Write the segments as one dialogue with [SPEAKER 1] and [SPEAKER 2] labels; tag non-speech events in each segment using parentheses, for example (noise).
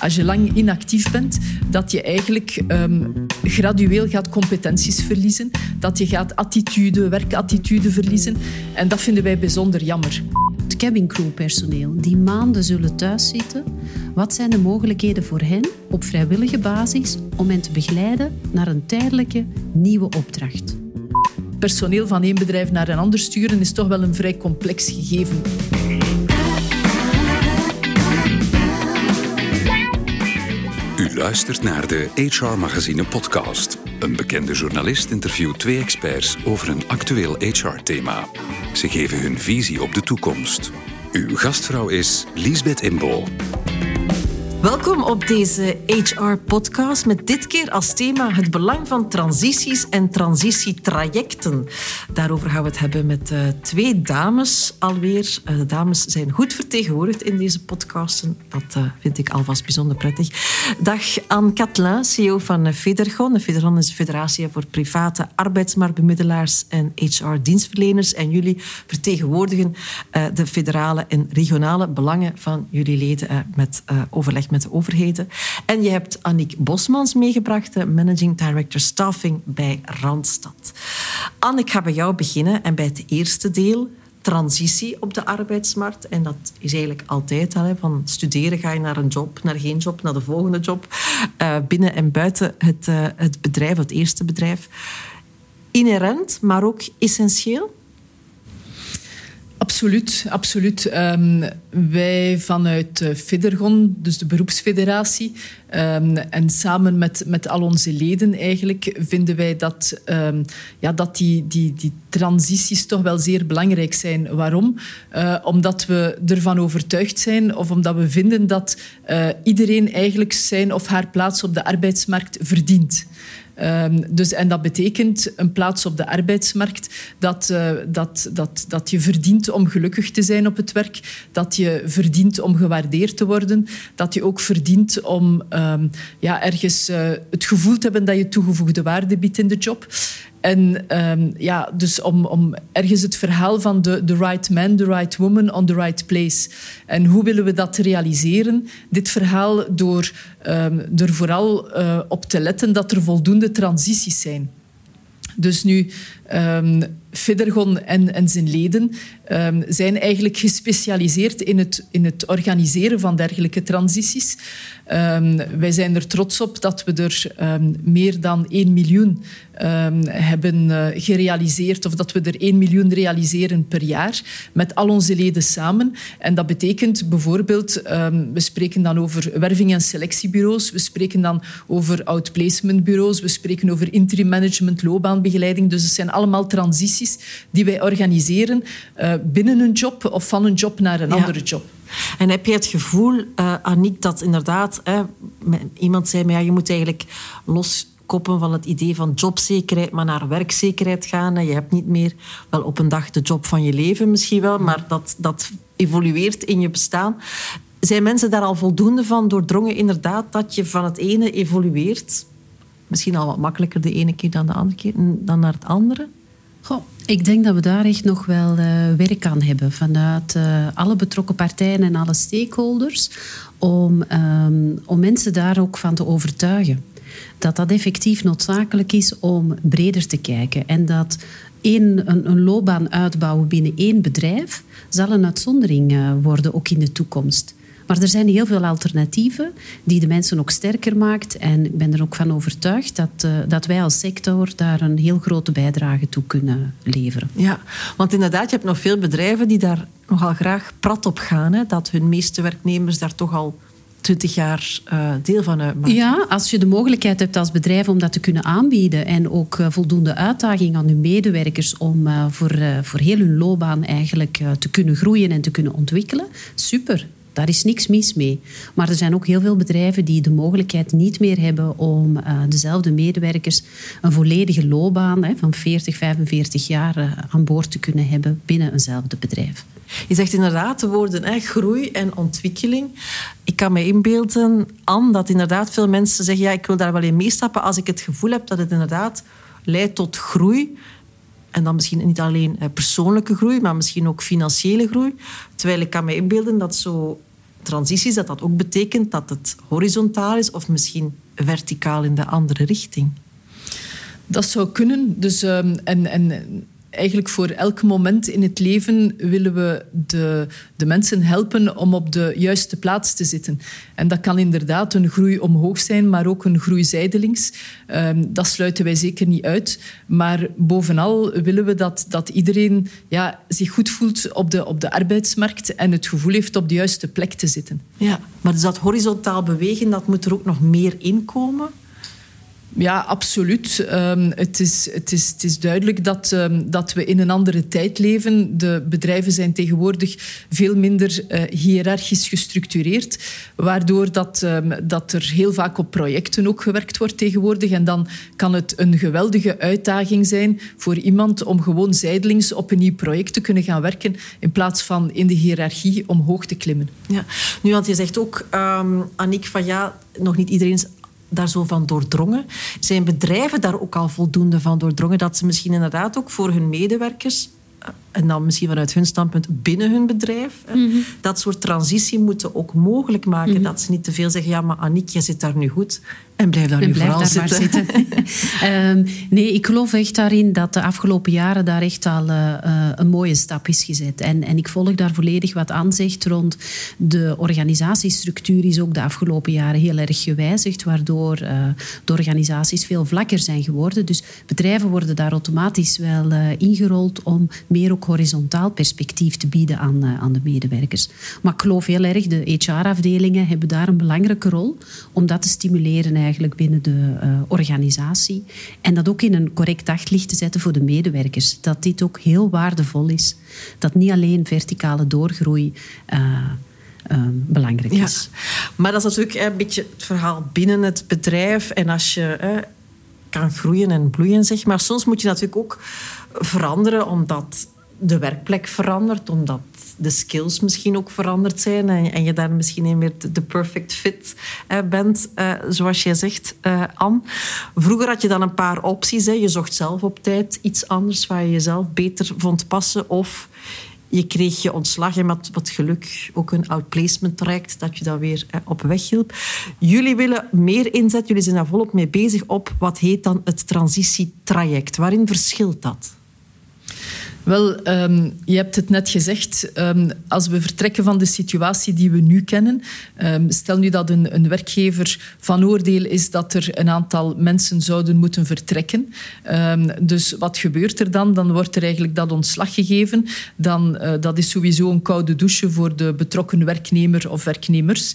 [SPEAKER 1] als je lang inactief bent, dat je eigenlijk um, gradueel gaat competenties verliezen. Dat je gaat attitude, werkattitude verliezen. En dat vinden wij bijzonder jammer.
[SPEAKER 2] Het cabincrewpersoneel die maanden zullen thuiszitten, wat zijn de mogelijkheden voor hen op vrijwillige basis om hen te begeleiden naar een tijdelijke nieuwe opdracht?
[SPEAKER 1] Personeel van één bedrijf naar een ander sturen is toch wel een vrij complex gegeven.
[SPEAKER 3] Luistert naar de HR Magazine podcast. Een bekende journalist interviewt twee experts over een actueel HR-thema. Ze geven hun visie op de toekomst. Uw gastvrouw is Liesbeth Imbo.
[SPEAKER 4] Welkom op deze HR-podcast met dit keer als thema het belang van transities en transitietrajecten. Daarover gaan we het hebben met uh, twee dames alweer. Uh, de dames zijn goed vertegenwoordigd in deze podcasten. Dat uh, vind ik alvast bijzonder prettig. Dag Anne Catlin, CEO van Federgon. Federgon is de federatie voor private arbeidsmarktbemiddelaars en HR-dienstverleners. En jullie vertegenwoordigen de federale en regionale belangen van jullie leden met overleg met de overheden. En je hebt Annick Bosmans meegebracht, de Managing Director Staffing bij Randstad. Anne, ik ga bij jou beginnen en bij het eerste deel transitie op de arbeidsmarkt. En dat is eigenlijk altijd al. Van studeren ga je naar een job, naar geen job, naar de volgende job. Uh, binnen en buiten het, uh, het bedrijf, het eerste bedrijf. Inherent, maar ook essentieel?
[SPEAKER 1] Absoluut, absoluut. Um, wij vanuit uh, Federgon, dus de beroepsfederatie, um, en samen met, met al onze leden eigenlijk, vinden wij dat, um, ja, dat die, die, die transities toch wel zeer belangrijk zijn. Waarom? Uh, omdat we ervan overtuigd zijn of omdat we vinden dat uh, iedereen eigenlijk zijn of haar plaats op de arbeidsmarkt verdient. Um, dus, en dat betekent een plaats op de arbeidsmarkt, dat, uh, dat, dat, dat je verdient om gelukkig te zijn op het werk, dat je verdient om gewaardeerd te worden, dat je ook verdient om um, ja, ergens uh, het gevoel te hebben dat je toegevoegde waarde biedt in de job. En um, ja, dus om, om ergens het verhaal van de the right man, the right woman on the right place. En hoe willen we dat realiseren? Dit verhaal door um, er vooral uh, op te letten dat er voldoende transities zijn. Dus nu, um, Federgon en, en zijn leden um, zijn eigenlijk gespecialiseerd in het, in het organiseren van dergelijke transities. Um, wij zijn er trots op dat we er meer dan 1 miljoen hebben uh, gerealiseerd, of dat we er 1 miljoen realiseren per jaar met al onze leden samen. En dat betekent bijvoorbeeld, we spreken dan over werving- en selectiebureaus, we spreken dan over outplacementbureaus, we spreken over interim management, loopbaanbegeleiding. Dus het zijn allemaal transities die wij organiseren uh, binnen een job of van een job naar een ja. andere job.
[SPEAKER 4] En heb je het gevoel, uh, Aniek, dat inderdaad... Hè, iemand zei me, ja, je moet eigenlijk loskoppen van het idee van jobzekerheid, maar naar werkzekerheid gaan. Je hebt niet meer wel op een dag de job van je leven misschien wel, maar dat, dat evolueert in je bestaan. Zijn mensen daar al voldoende van doordrongen, inderdaad, dat je van het ene evolueert? Misschien al wat makkelijker de ene keer dan de andere keer, dan naar het andere?
[SPEAKER 2] Ik denk dat we daar echt nog wel uh, werk aan hebben vanuit uh, alle betrokken partijen en alle stakeholders om, um, om mensen daar ook van te overtuigen. Dat dat effectief noodzakelijk is om breder te kijken en dat een, een, loopbaan uitbouwen binnen één bedrijf zal een uitzondering uh, worden, ook in de toekomst. Maar er zijn heel veel alternatieven die de mensen ook sterker maakt. En ik ben er ook van overtuigd dat, uh, dat wij als sector daar een heel grote bijdrage toe kunnen leveren.
[SPEAKER 4] Ja, want inderdaad, je hebt nog veel bedrijven die daar nogal graag prat op gaan. Hè, dat hun meeste werknemers daar toch al 20 jaar uh, deel van uitmaken.
[SPEAKER 2] Ja, als je de mogelijkheid hebt als bedrijf om dat te kunnen aanbieden en ook uh, voldoende uitdaging aan je medewerkers om voor, voor heel hun loopbaan eigenlijk te kunnen groeien en te kunnen ontwikkelen, super. Daar is niks mis mee. Maar er zijn ook heel veel bedrijven die de mogelijkheid niet meer hebben om uh, dezelfde medewerkers een volledige loopbaan hè, van 40, 45 jaar uh, aan boord te kunnen hebben binnen eenzelfde bedrijf.
[SPEAKER 4] Je zegt inderdaad de woorden hè, groei en ontwikkeling. Ik kan me inbeelden, Anne, dat inderdaad veel mensen zeggen ja, ik wil daar wel in meestappen als ik het gevoel heb dat het inderdaad leidt tot groei. En dan misschien niet alleen persoonlijke groei, maar misschien ook financiële groei. Terwijl ik kan me inbeelden dat zo transities, dat dat ook betekent dat het horizontaal is of misschien verticaal in de andere richting.
[SPEAKER 1] Dat zou kunnen. Dus, um, en, en eigenlijk voor elk moment in het leven willen we de, de mensen helpen om op de juiste plaats te zitten. En dat kan inderdaad een groei omhoog zijn, maar ook een groei zijdelings. Um, dat sluiten wij zeker niet uit. Maar bovenal willen we dat, dat iedereen ja, zich goed voelt op de, op de arbeidsmarkt en het gevoel heeft op de juiste plek te zitten.
[SPEAKER 4] Ja, maar dus dat horizontaal bewegen, dat moet er ook nog meer inkomen?
[SPEAKER 1] Ja, absoluut. Um, het, is, het, is, het is duidelijk dat, um, dat we in een andere tijd leven. De bedrijven zijn tegenwoordig veel minder uh, hiërarchisch gestructureerd, waardoor dat, um, dat er heel vaak op projecten ook gewerkt wordt tegenwoordig. En dan kan het een geweldige uitdaging zijn voor iemand om gewoon zijdelings op een nieuw project te kunnen gaan werken, in plaats van in de hiërarchie omhoog te klimmen.
[SPEAKER 4] Ja, nu, want je zegt ook, Annick, van ja, nog niet iedereen is daar zo van doordrongen? Zijn bedrijven daar ook al voldoende van doordrongen dat ze misschien inderdaad ook voor hun medewerkers eh, en dan misschien vanuit hun standpunt binnen hun bedrijf, mm -hmm. dat soort transitie moeten ook mogelijk maken. Mm -hmm. Dat ze niet te veel zeggen, ja, maar Annick, je zit daar nu goed. En blijf daar
[SPEAKER 2] en
[SPEAKER 4] nu
[SPEAKER 2] blijf
[SPEAKER 4] vooral
[SPEAKER 2] daar
[SPEAKER 4] zitten.
[SPEAKER 2] Maar zitten. um, (laughs) nee, ik geloof echt daarin dat de afgelopen jaren daar echt al uh, een mooie stap is gezet. En, en ik volg daar volledig wat aan zegt rond de organisatiestructuur is ook de afgelopen jaren heel erg gewijzigd, waardoor uh, de organisaties veel vlakker zijn geworden. Dus bedrijven worden daar automatisch wel uh, ingerold om meer ook horizontaal perspectief te bieden aan, aan de medewerkers. Maar ik geloof heel erg, de HR-afdelingen hebben daar een belangrijke rol om dat te stimuleren eigenlijk binnen de uh, organisatie. En dat ook in een correct daglicht te zetten voor de medewerkers. Dat dit ook heel waardevol is. Dat niet alleen verticale doorgroei uh, uh, belangrijk
[SPEAKER 4] ja.
[SPEAKER 2] is.
[SPEAKER 4] Maar dat is natuurlijk een beetje het verhaal binnen het bedrijf. En als je kan groeien en bloeien, zeg maar. Soms moet je natuurlijk ook veranderen, omdat de werkplek verandert, omdat de skills misschien ook veranderd zijn en, en je daar misschien niet meer de perfect fit uh, bent, uh, zoals jij zegt, uh, Anne. Vroeger had je dan een paar opties. Hè. Je zocht zelf op tijd iets anders waar je jezelf beter vond passen of je kreeg je ontslag en met wat geluk ook een outplacement traject dat je dat weer op weg hielp. Jullie willen meer inzet, jullie zijn daar volop mee bezig op wat heet dan het transitietraject. Waarin verschilt dat?
[SPEAKER 1] Wel, um, je hebt het net gezegd. Um, als we vertrekken van de situatie die we nu kennen, um, stel nu dat een, een, werkgever van oordeel is dat er een aantal mensen zouden moeten vertrekken. dus wat gebeurt er dan? Dan wordt er eigenlijk dat ontslag gegeven. Dan, uh, dat is sowieso een koude douche voor de betrokken werknemer of werknemers.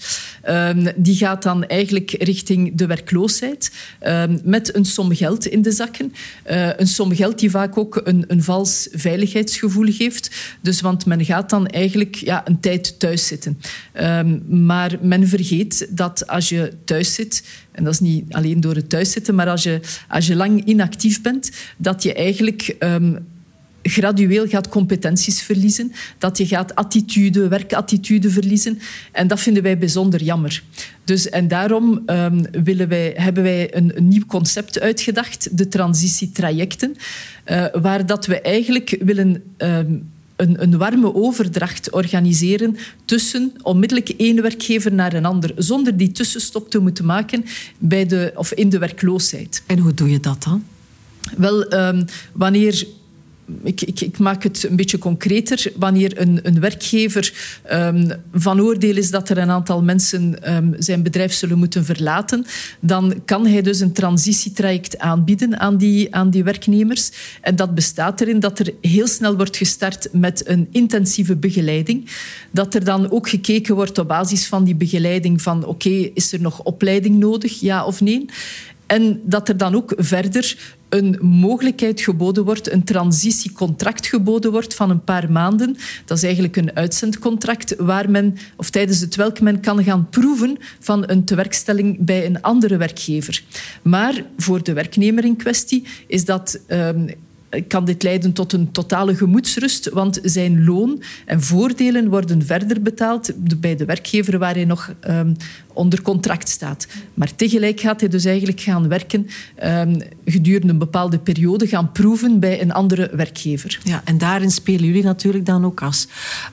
[SPEAKER 1] die gaat dan eigenlijk richting de werkloosheid met een som geld in de zakken. Uh, een som geld die vaak ook een, een vals veiligheid veiligheidsgevoel geeft. Dus, want men gaat dan eigenlijk ja, een tijd thuis zitten. Um, maar men vergeet dat als je thuis zit, en dat is niet alleen door het thuiszitten, maar als je, als je lang inactief bent, dat je eigenlijk um, gradueel gaat competenties verliezen, dat je gaat attitude, werkattitude verliezen. En dat vinden wij bijzonder jammer. Dus, en daarom um, willen wij, hebben wij een, een, nieuw concept uitgedacht, de transitietrajecten, uh, waar dat we eigenlijk willen... Um, een, een, warme overdracht organiseren tussen onmiddellijk één werkgever naar een ander, zonder die tussenstop te moeten maken bij de, of in de werkloosheid.
[SPEAKER 4] En hoe doe je dat dan?
[SPEAKER 1] Wel, um, wanneer ik, ik, maak het een beetje concreter. Wanneer een, een werkgever um, van oordeel is dat er een aantal mensen um, zijn bedrijf zullen moeten verlaten, dan kan hij dus een transitietraject aanbieden aan die, aan die werknemers. En dat bestaat erin dat er heel snel wordt gestart met een intensieve begeleiding. Dat er dan ook gekeken wordt op basis van die begeleiding van oké, is er nog opleiding nodig, ja of nee? En dat er dan ook verder een mogelijkheid geboden wordt, een transitiecontract geboden wordt van een paar maanden. Dat is eigenlijk een uitzendcontract waar men, of tijdens het welk men kan gaan proeven van een tewerkstelling bij een andere werkgever. Maar voor de werknemer in kwestie is dat. Um, kan dit leiden tot een totale gemoedsrust, want zijn loon en voordelen worden verder betaald bij de werkgever waar hij nog um, onder contract staat. Maar tegelijk gaat hij dus eigenlijk gaan werken um, gedurende een bepaalde periode, gaan proeven bij een andere werkgever.
[SPEAKER 4] Ja, en daarin spelen jullie natuurlijk dan ook als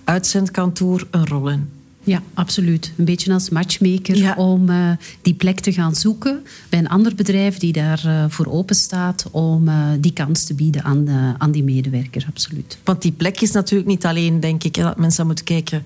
[SPEAKER 4] uitzendkantoor een rol in.
[SPEAKER 2] Ja, absoluut. Een beetje als matchmaker om uh, die plek te gaan zoeken bij een ander bedrijf die daarvoor uh, voor open staat om uh, die kans te bieden aan, de, aan die medewerker. Absoluut.
[SPEAKER 4] Want die plek is natuurlijk niet alleen, denk ik, dat mensen moeten kijken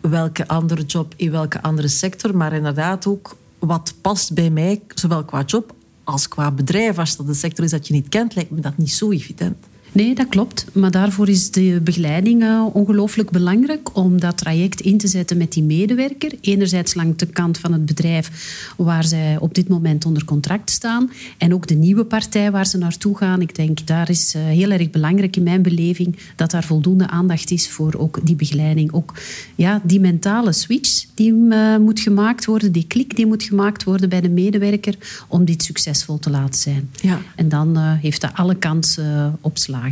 [SPEAKER 4] welke andere job in welke andere sector, maar inderdaad ook wat past bij mij, zowel qua job als qua bedrijf. Als dat een sector is dat je niet kent, lijkt me dat niet zo evident.
[SPEAKER 2] Nee, dat klopt. Maar daarvoor is de begeleiding uh, ongelooflijk belangrijk om dat traject in te zetten met die medewerker. Enerzijds langs de kant van het bedrijf waar zij op dit moment onder contract staan. En ook de nieuwe partij waar ze naartoe gaan. Ik denk, daar is uh, heel erg belangrijk in mijn beleving dat daar voldoende aandacht is voor ook die begeleiding. Ook ja, die mentale switch die uh, moet gemaakt worden, die klik die moet gemaakt worden bij de medewerker om dit succesvol te laten zijn.
[SPEAKER 4] Ja.
[SPEAKER 2] En dan heeft dat alle kansen op slagen.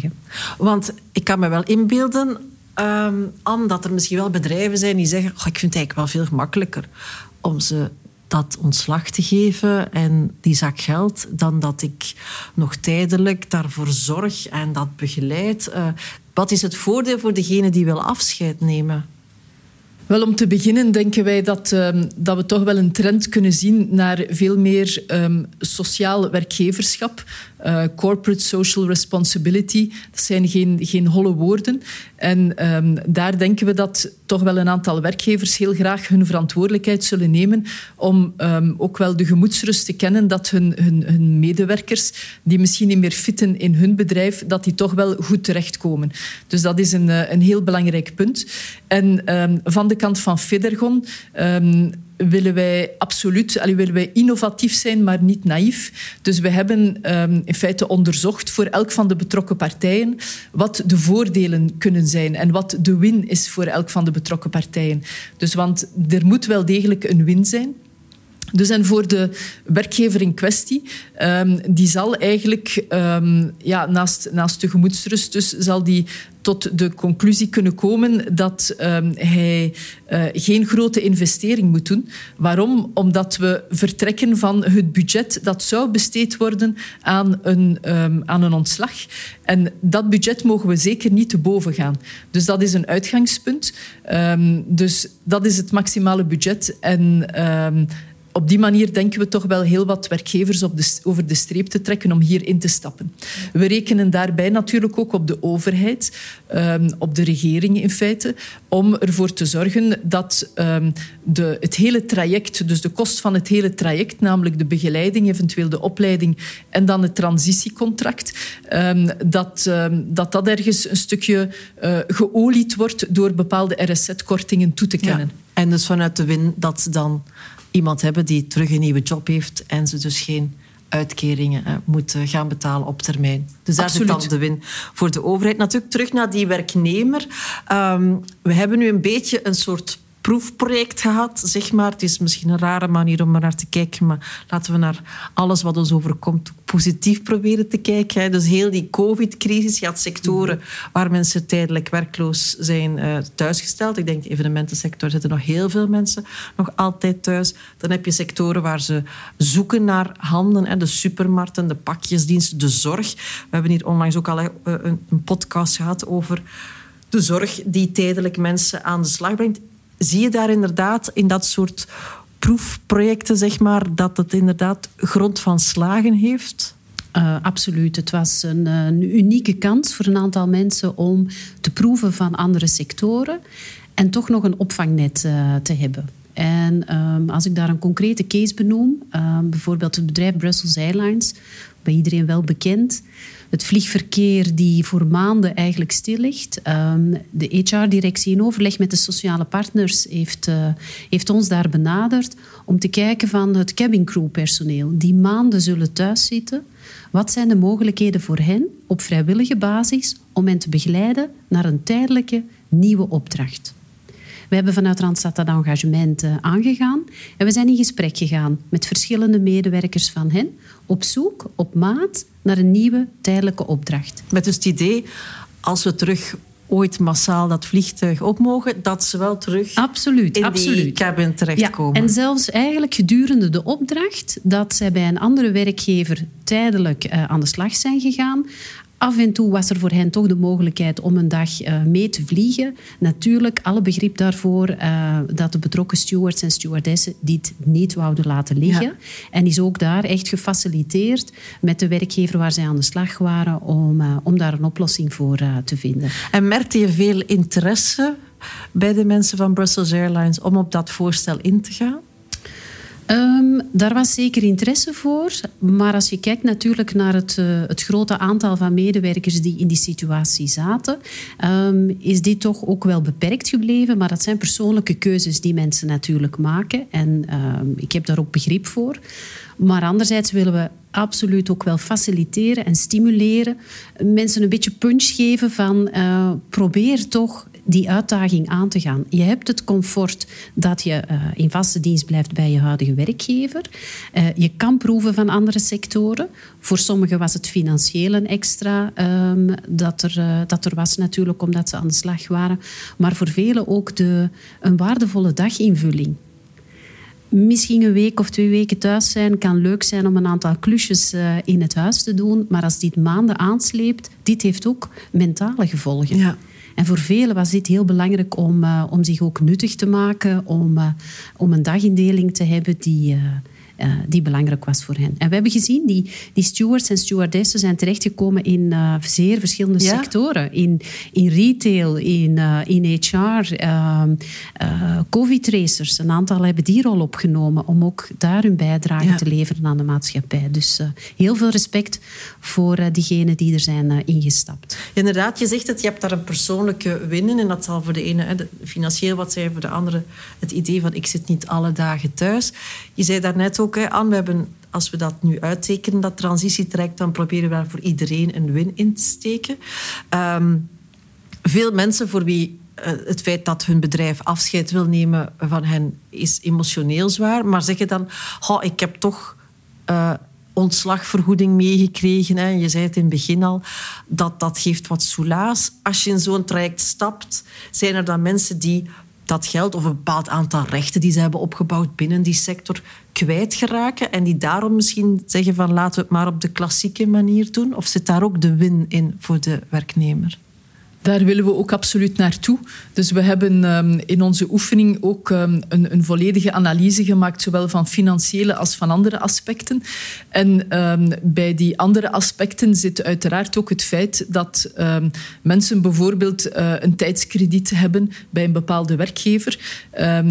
[SPEAKER 4] Want ik kan me wel inbeelden, um, Anne, dat er misschien wel bedrijven zijn die zeggen: oh, ik vind het eigenlijk wel veel gemakkelijker om ze dat ontslag te geven en die zak geld, dan dat ik nog tijdelijk daarvoor zorg en dat begeleid. Uh, wat is het voordeel voor degene die wil afscheid nemen?
[SPEAKER 1] Wel, om te beginnen denken wij dat, um, dat we toch wel een trend kunnen zien naar veel meer um, sociaal werkgeverschap. Uh, corporate social responsibility. Dat zijn geen, geen holle woorden. En um, daar denken we dat toch wel een aantal werkgevers heel graag hun verantwoordelijkheid zullen nemen om um, ook wel de gemoedsrust te kennen dat hun, hun, hun, medewerkers, die misschien niet meer fitten in hun bedrijf, dat die toch wel goed terechtkomen. Dus dat is een, een heel belangrijk punt. En um, van de kant van Federgon willen wij absoluut willen wij innovatief zijn, maar niet naïef. Dus we hebben um, in feite onderzocht voor elk van de betrokken partijen wat de voordelen kunnen zijn en wat de win is voor elk van de betrokken partijen. Dus want er moet wel degelijk een win zijn. Dus en voor de werkgever in kwestie, um, die zal eigenlijk um, ja, naast, naast de gemoedsrust, dus zal die tot de conclusie kunnen komen dat um, hij uh, geen grote investering moet doen. Waarom? Omdat we vertrekken van het budget dat zou besteed worden aan een, aan een ontslag. En dat budget mogen we zeker niet te boven gaan. Dus dat is een uitgangspunt. Dus dat is het maximale budget. En op die manier denken we toch wel heel wat werkgevers op de, over de streep te trekken om hierin te stappen. We rekenen daarbij natuurlijk ook op de overheid, um, op de regering in feite, om ervoor te zorgen dat um, de, het hele traject, dus de kost van het hele traject, namelijk de begeleiding, eventueel de opleiding en dan het transitiecontract, um, dat, dat dat ergens een stukje uh, geolied wordt door bepaalde RSZ-kortingen toe te kennen. Ja.
[SPEAKER 4] En dus vanuit de win dat ze dan iemand hebben die terug een nieuwe job heeft en ze dus geen uitkeringen eh, moet gaan betalen op termijn. Dus daar Absoluut. zit dan de win voor de overheid. Natuurlijk terug naar die werknemer. Um, we hebben nu een beetje een soort proefproject gehad, zeg maar. Het is misschien een rare manier om er naar te kijken, maar laten we naar alles wat ons overkomt positief proberen te kijken. Dus heel die covid-crisis, je had sectoren waar mensen tijdelijk werkloos zijn uh, thuisgesteld. Ik denk de evenementensector zitten nog heel veel mensen nog altijd thuis. Dan heb je sectoren waar ze zoeken naar handen, de supermarkten, de pakjesdiensten, de zorg. We hebben hier onlangs ook al eh, een podcast gehad over de zorg die tijdelijk mensen aan de slag brengt zie je daar inderdaad in dat soort proefprojecten, zeg maar, dat het inderdaad grond van slagen heeft?
[SPEAKER 2] Uh, absoluut. Het was een, een, unieke kans voor een aantal mensen om te proeven van andere sectoren en toch nog een opvangnet uh, te hebben. En um, als ik daar een concrete case benoem, uh, bijvoorbeeld het bedrijf Brussels Airlines, bij iedereen wel bekend, het vliegverkeer die voor maanden eigenlijk stil ligt. Um, de HR-directie in overleg met de sociale partners heeft, uh, heeft ons daar benaderd om te kijken van het cabin crew personeel die maanden zullen thuiszitten. Wat zijn de mogelijkheden voor hen op vrijwillige basis om hen te begeleiden naar een tijdelijke nieuwe opdracht? We hebben vanuit Randstad dat engagement uh, aangegaan en we zijn in gesprek gegaan met verschillende medewerkers van hen op zoek, op maat, naar een nieuwe tijdelijke opdracht.
[SPEAKER 4] Met dus het idee, als we terug ooit massaal dat vliegtuig op mogen, dat ze wel terug
[SPEAKER 2] absoluut,
[SPEAKER 4] in
[SPEAKER 2] absoluut.
[SPEAKER 4] die cabin terechtkomen.
[SPEAKER 2] Ja, en zelfs eigenlijk gedurende de opdracht dat zij bij een andere werkgever tijdelijk uh, aan de slag zijn gegaan, Af en toe was er voor hen toch de mogelijkheid om een dag mee te vliegen. Natuurlijk, alle begrip daarvoor dat de betrokken stewards en stewardessen dit niet wouden laten liggen. En is ook daar echt gefaciliteerd met de werkgever waar zij aan de slag waren om, om daar een oplossing voor te vinden.
[SPEAKER 4] En merkte je veel interesse bij de mensen van Brussels Airlines om op dat voorstel in te gaan?
[SPEAKER 2] Um, daar was zeker interesse voor. Maar als je kijkt natuurlijk naar het, uh, het grote aantal van medewerkers die in die situatie zaten, um, is dit toch ook wel beperkt gebleven. Maar dat zijn persoonlijke keuzes die mensen natuurlijk maken. En um, ik heb daar ook begrip voor. Maar anderzijds willen we absoluut ook wel faciliteren en stimuleren. Mensen een beetje punch geven van uh, probeer toch die uitdaging aan te gaan. Je hebt het comfort dat je uh, in vaste dienst blijft bij je huidige werkgever. Uh, je kan proeven van andere sectoren. Voor sommigen was het financieel een extra um, dat, er, uh, dat er was natuurlijk omdat ze aan de slag waren. Maar voor velen ook de, een waardevolle daginvulling misschien een week of twee weken thuis zijn kan leuk zijn om een aantal klusjes in het huis te doen. Maar als dit maanden aansleept, dit heeft ook mentale gevolgen. Ja. En voor velen was dit heel belangrijk om, uh, om zich ook nuttig te maken, om, uh, om een dagindeling te hebben die, uh, uh, die belangrijk was voor hen. En we hebben gezien, die, die stewards en stewardessen zijn terechtgekomen in uh, zeer verschillende ja. sectoren. In, in retail, in, uh, in HR, ehm, covid-tracers. Een aantal hebben die rol opgenomen om ook daar hun bijdrage ja. te leveren aan de maatschappij. Dus heel veel respect voor diegenen die er zijn ingestapt.
[SPEAKER 4] Inderdaad, je zegt dat je hebt daar een persoonlijke win in. En dat zal voor de ene hè, financieel wat zijn, voor de andere het idee van ik zit niet alle dagen thuis. Je zei daarnet ook We hebben, als we dat nu uittekenen, dat transitietraject, dan proberen we daar voor iedereen een win in te steken. Um, veel mensen voor wie uh, het feit dat hun bedrijf afscheid wil nemen van hen is emotioneel zwaar, maar zeggen dan, oh, ik heb toch uh, ontslagvergoeding meegekregen. Hè. Je zei het in het begin al, dat dat geeft wat soelaas. Als je in zo'n traject stapt, zijn er dan mensen die dat geld of een bepaald aantal rechten die ze hebben opgebouwd binnen die sector kwijtgeraken en die daarom misschien zeggen van laten we het maar op de klassieke manier doen? Of zit daar ook de win in voor de werknemer?
[SPEAKER 1] Daar willen we ook absoluut naartoe. Dus we hebben um, in onze oefening ook um, een, een, volledige analyse gemaakt, zowel van financiële als van andere aspecten. En um, bij die andere aspecten zit uiteraard ook het feit dat mensen bijvoorbeeld uh, een tijdskrediet hebben bij een bepaalde werkgever.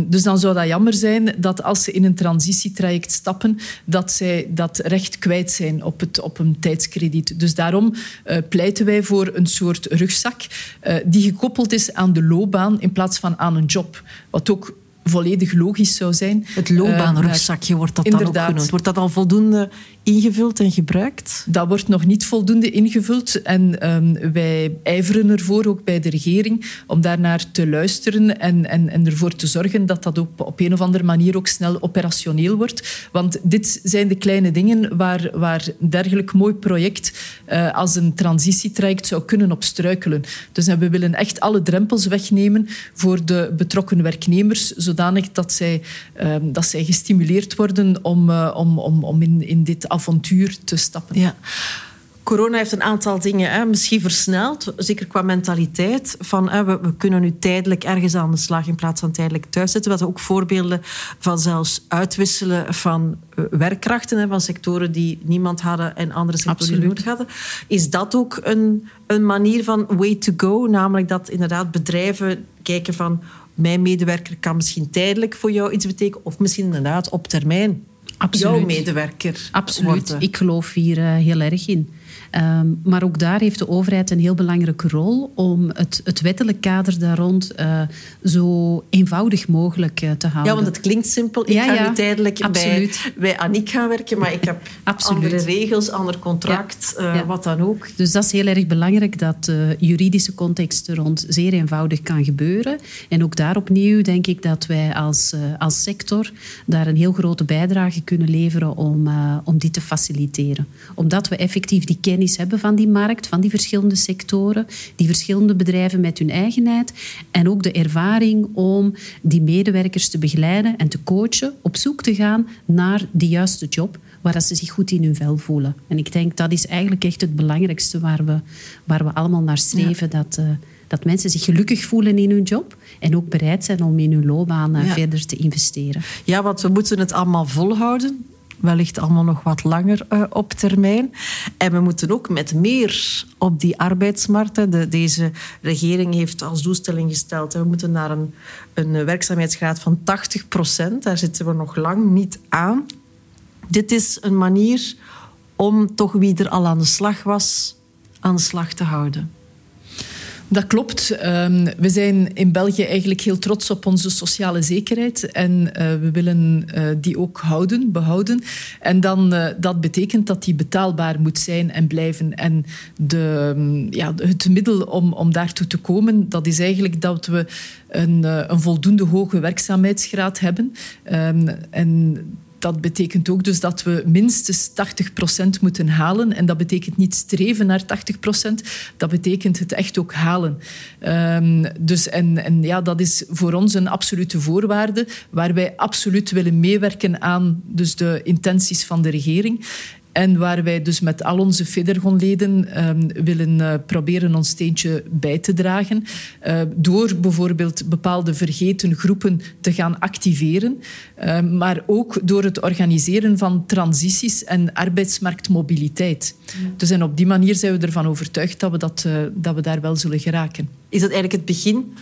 [SPEAKER 1] dus dan zou dat jammer zijn dat als ze in een transitietraject stappen, dat zij dat recht kwijt zijn op, het, op een tijdskrediet. Dus daarom uh, pleiten wij voor een soort rugzak uh, die gekoppeld is aan de loopbaan in plaats van aan een job. Wat ook volledig logisch zou zijn.
[SPEAKER 4] Het loopbaanrugzakje wordt dat dan ook genoemd. Wordt dat al voldoende ingevuld en gebruikt?
[SPEAKER 1] Dat wordt nog niet voldoende ingevuld. En um, wij ijveren ervoor, ook bij de regering, om daarnaar te luisteren en, en, en ervoor te zorgen dat dat op, op een of andere manier ook snel operationeel wordt. Want dit zijn de kleine dingen waar, waar een dergelijk mooi project uh, als een transitietraject zou kunnen op struikelen. Dus we willen echt alle drempels wegnemen voor de betrokken werknemers, zodanig dat zij, um, dat zij gestimuleerd worden om, uh, om, om, om in, in dit avontuur te stappen.
[SPEAKER 4] Ja. Corona heeft een aantal dingen hè, misschien versneld, zeker qua mentaliteit. Van, hè, we, we, kunnen nu tijdelijk ergens aan de slag in plaats van tijdelijk thuis zitten. We hadden ook voorbeelden van zelfs uitwisselen van uh, werkkrachten, hè, van sectoren die niemand hadden en andere sectoren die nodig hadden. Is dat ook een, een manier van way to go? Namelijk dat inderdaad bedrijven kijken van mijn medewerker kan misschien tijdelijk voor jou iets betekenen of misschien inderdaad op termijn. Jouw medewerker
[SPEAKER 2] Absoluut.
[SPEAKER 4] Worden.
[SPEAKER 2] Ik geloof hier uh, heel erg in. Um, maar ook daar heeft de overheid een heel belangrijke rol om het, het wettelijk kader daar rond uh, zo eenvoudig mogelijk uh, te houden.
[SPEAKER 4] Ja, want het klinkt simpel. Ik
[SPEAKER 2] ja,
[SPEAKER 4] ga
[SPEAKER 2] ja,
[SPEAKER 4] nu tijdelijk bij, bij Aniek gaan werken, maar ik heb (laughs) andere regels, ander contract, ja. Uh, wat dan ook.
[SPEAKER 2] Dus dat is heel erg belangrijk dat de juridische context er rond zeer eenvoudig kan gebeuren. En ook daar opnieuw denk ik dat wij als, als sector daar een heel grote bijdrage kunnen leveren om, om dit te faciliteren. Omdat we effectief die kennis hebben van die markt, van die verschillende sectoren, die verschillende bedrijven met hun eigenheid. En ook de ervaring om die medewerkers te begeleiden en te coachen, op zoek te gaan naar de juiste job waar ze zich goed in hun vel voelen. En ik denk dat is eigenlijk echt het belangrijkste waar we, waar we allemaal naar streven. Dat, uh, dat mensen zich gelukkig voelen in hun job en ook bereid zijn om in hun loopbaan uh, verder te investeren.
[SPEAKER 4] Ja, want we moeten het allemaal volhouden. Wellicht allemaal nog wat langer uh, op termijn. En we moeten ook met meer op die arbeidsmarkt. De, deze regering heeft als doelstelling gesteld... we moeten naar een, een werkzaamheidsgraad van 80 procent. Daar zitten we nog lang niet aan dit is een manier om toch wie er al aan de slag was, aan de slag te houden.
[SPEAKER 1] Dat klopt. Um, we zijn in België eigenlijk heel trots op onze sociale zekerheid. En uh, we willen uh, die ook houden, behouden. En dan, uh, dat betekent dat die betaalbaar moet zijn en blijven. En de, um, ja, het middel om, om daartoe te komen, dat is eigenlijk dat we een, een voldoende hoge werkzaamheidsgraad hebben. Um, en dat betekent ook dus dat we minstens 80% moeten halen. En dat betekent niet streven naar 80%, dat betekent het echt ook halen. Um, dus en, en ja, dat is voor ons een absolute voorwaarde waar wij absoluut willen meewerken aan dus de intenties van de regering. En waar wij dus met al onze Federgonleden um, willen uh, proberen ons steentje bij te dragen. Uh, door bijvoorbeeld bepaalde vergeten groepen te gaan activeren. Uh, maar ook door het organiseren van transities en arbeidsmarktmobiliteit. Mm. Dus en op die manier zijn we ervan overtuigd dat we, dat, dat we daar wel zullen geraken.
[SPEAKER 4] Is dat eigenlijk het begin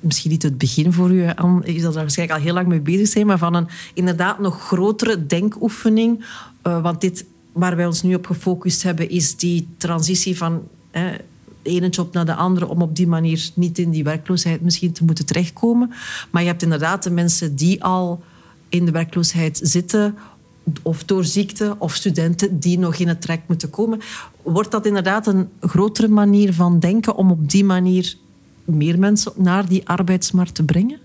[SPEAKER 4] misschien niet het begin voor u, Anne, je zal daar waarschijnlijk al heel lang mee bezig zijn, maar van een inderdaad nog grotere denkoefening. Uh, want dit waar wij ons nu op gefocust hebben, is die transitie van hè, de ene job naar de andere, om op die manier niet in die werkloosheid misschien te moeten terechtkomen. Maar je hebt inderdaad de mensen die al in de werkloosheid zitten, of door ziekte, of studenten die nog in het trek moeten komen. Wordt dat inderdaad een grotere manier van denken om op die manier meer mensen naar die arbeidsmarkt te brengen?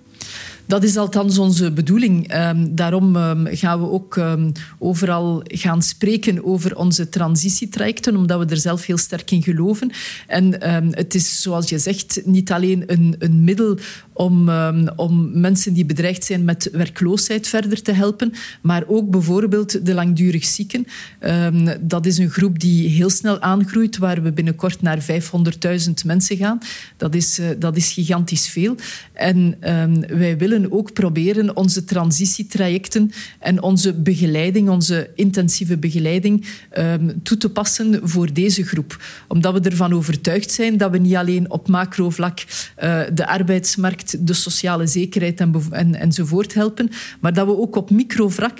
[SPEAKER 1] Dat is althans onze bedoeling. Um, daarom um, gaan we ook um, overal gaan spreken over onze transitietrajecten, omdat we er zelf heel sterk in geloven. En het is, zoals je zegt, niet alleen een, een middel om, om mensen die bedreigd zijn met werkloosheid verder te helpen, maar ook bijvoorbeeld de langdurig zieken. dat is een groep die heel snel aangroeit, waar we binnenkort naar 500.000 mensen gaan. Dat is, uh, dat is gigantisch veel. En wij willen ook proberen onze transitietrajecten en onze begeleiding, onze intensieve begeleiding, toe te passen voor deze groep. Omdat we ervan overtuigd zijn dat we niet alleen op macrovlak uh, de arbeidsmarkt, de sociale zekerheid en, en, enzovoort helpen, maar dat we ook op microvlak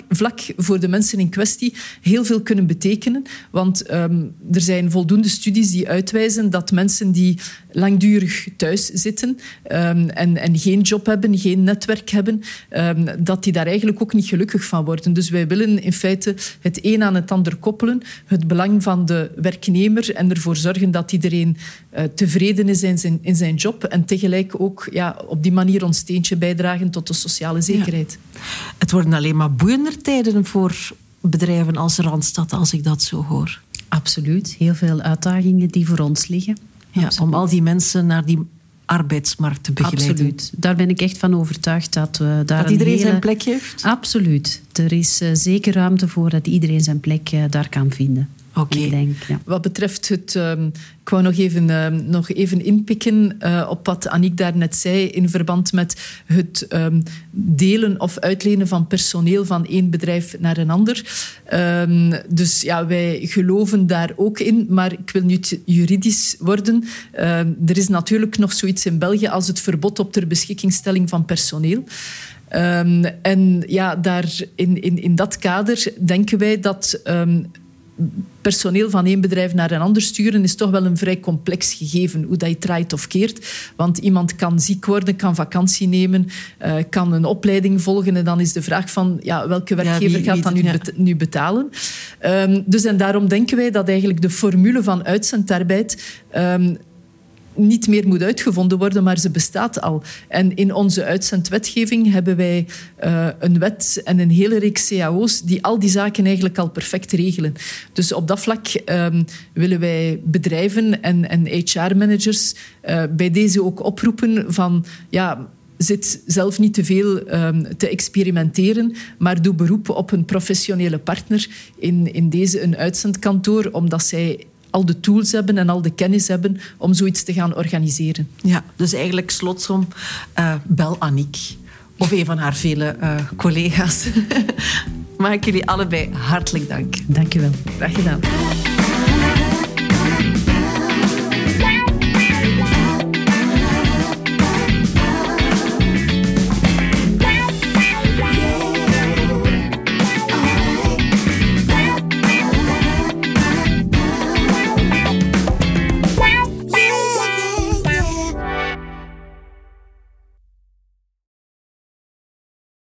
[SPEAKER 1] voor de mensen in kwestie heel veel kunnen betekenen. Want um, er zijn voldoende studies die uitwijzen dat mensen die langdurig thuis zitten um, en, en geen job hebben, geen netwerk hebben, um, dat die daar eigenlijk ook niet gelukkig van worden. Dus wij willen in feite het een aan het ander koppelen, het belang van de werknemer en ervoor zorgen dat iedereen uh, tevreden is in zijn, in zijn job en tegelijk ook ja, die manier ons steentje bijdragen tot de sociale zekerheid.
[SPEAKER 4] Ja. Het worden alleen maar boeiender tijden voor bedrijven als Randstad, als ik dat zo hoor.
[SPEAKER 2] Absoluut. Heel veel uitdagingen die voor ons liggen.
[SPEAKER 4] Ja, om al die mensen naar die arbeidsmarkt te begeleiden.
[SPEAKER 2] Absoluut. Daar ben ik echt van overtuigd dat we daar
[SPEAKER 4] dat iedereen
[SPEAKER 2] hele...
[SPEAKER 4] zijn plek heeft?
[SPEAKER 2] Absoluut. Er is uh, zeker ruimte voor dat iedereen zijn plek uh, daar kan vinden.
[SPEAKER 4] Oké. Okay.
[SPEAKER 1] Ja. Wat betreft het... Um, ik wou nog even, uh, nog even inpikken uh, op wat Aniek daarnet zei in verband met het um, delen of uitlenen van personeel van één bedrijf naar een ander. Um, dus ja, wij geloven daar ook in, maar ik wil niet juridisch worden. Er is natuurlijk nog zoiets in België als het verbod op ter beschikkingstelling van personeel. Um, en ja, daar in, in, in dat kader denken wij dat um, personeel van één bedrijf naar een ander sturen is toch wel een vrij complex gegeven, hoe dat je draait of keert. Want iemand kan ziek worden, kan vakantie nemen, uh, kan een opleiding volgen en dan is de vraag van ja, welke werkgever ja, wie, gaat dat nu, ja. bet nu betalen. Um, dus en daarom denken wij dat eigenlijk de formule van uitzendarbeid um, niet meer moet uitgevonden worden, maar ze bestaat al. En in onze uitzendwetgeving hebben wij uh, een wet en een hele reeks cao's die al die zaken eigenlijk al perfect regelen. Dus op dat vlak um, willen wij bedrijven en, en HR-managers uh, bij deze ook oproepen van ja, zit zelf niet te veel um, te experimenteren, maar doe beroep op een professionele partner, in, in deze een uitzendkantoor, omdat zij al de tools hebben en al de kennis hebben om zoiets te gaan organiseren.
[SPEAKER 4] Ja, dus eigenlijk slotsom, uh, bel Annick. Of een van haar vele uh, collega's. (laughs) Mag ik jullie allebei hartelijk dank.
[SPEAKER 2] Dank je wel.
[SPEAKER 1] Graag gedaan.